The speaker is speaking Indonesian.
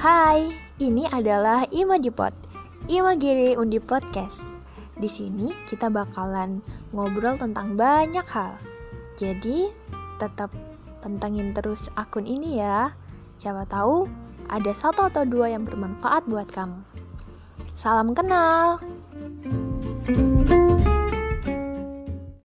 Hai, ini adalah Ima Dipot, Ima Giri Undi Podcast. Di sini kita bakalan ngobrol tentang banyak hal. Jadi, tetap pentengin terus akun ini ya. Siapa tahu ada satu atau dua yang bermanfaat buat kamu. Salam kenal. thank you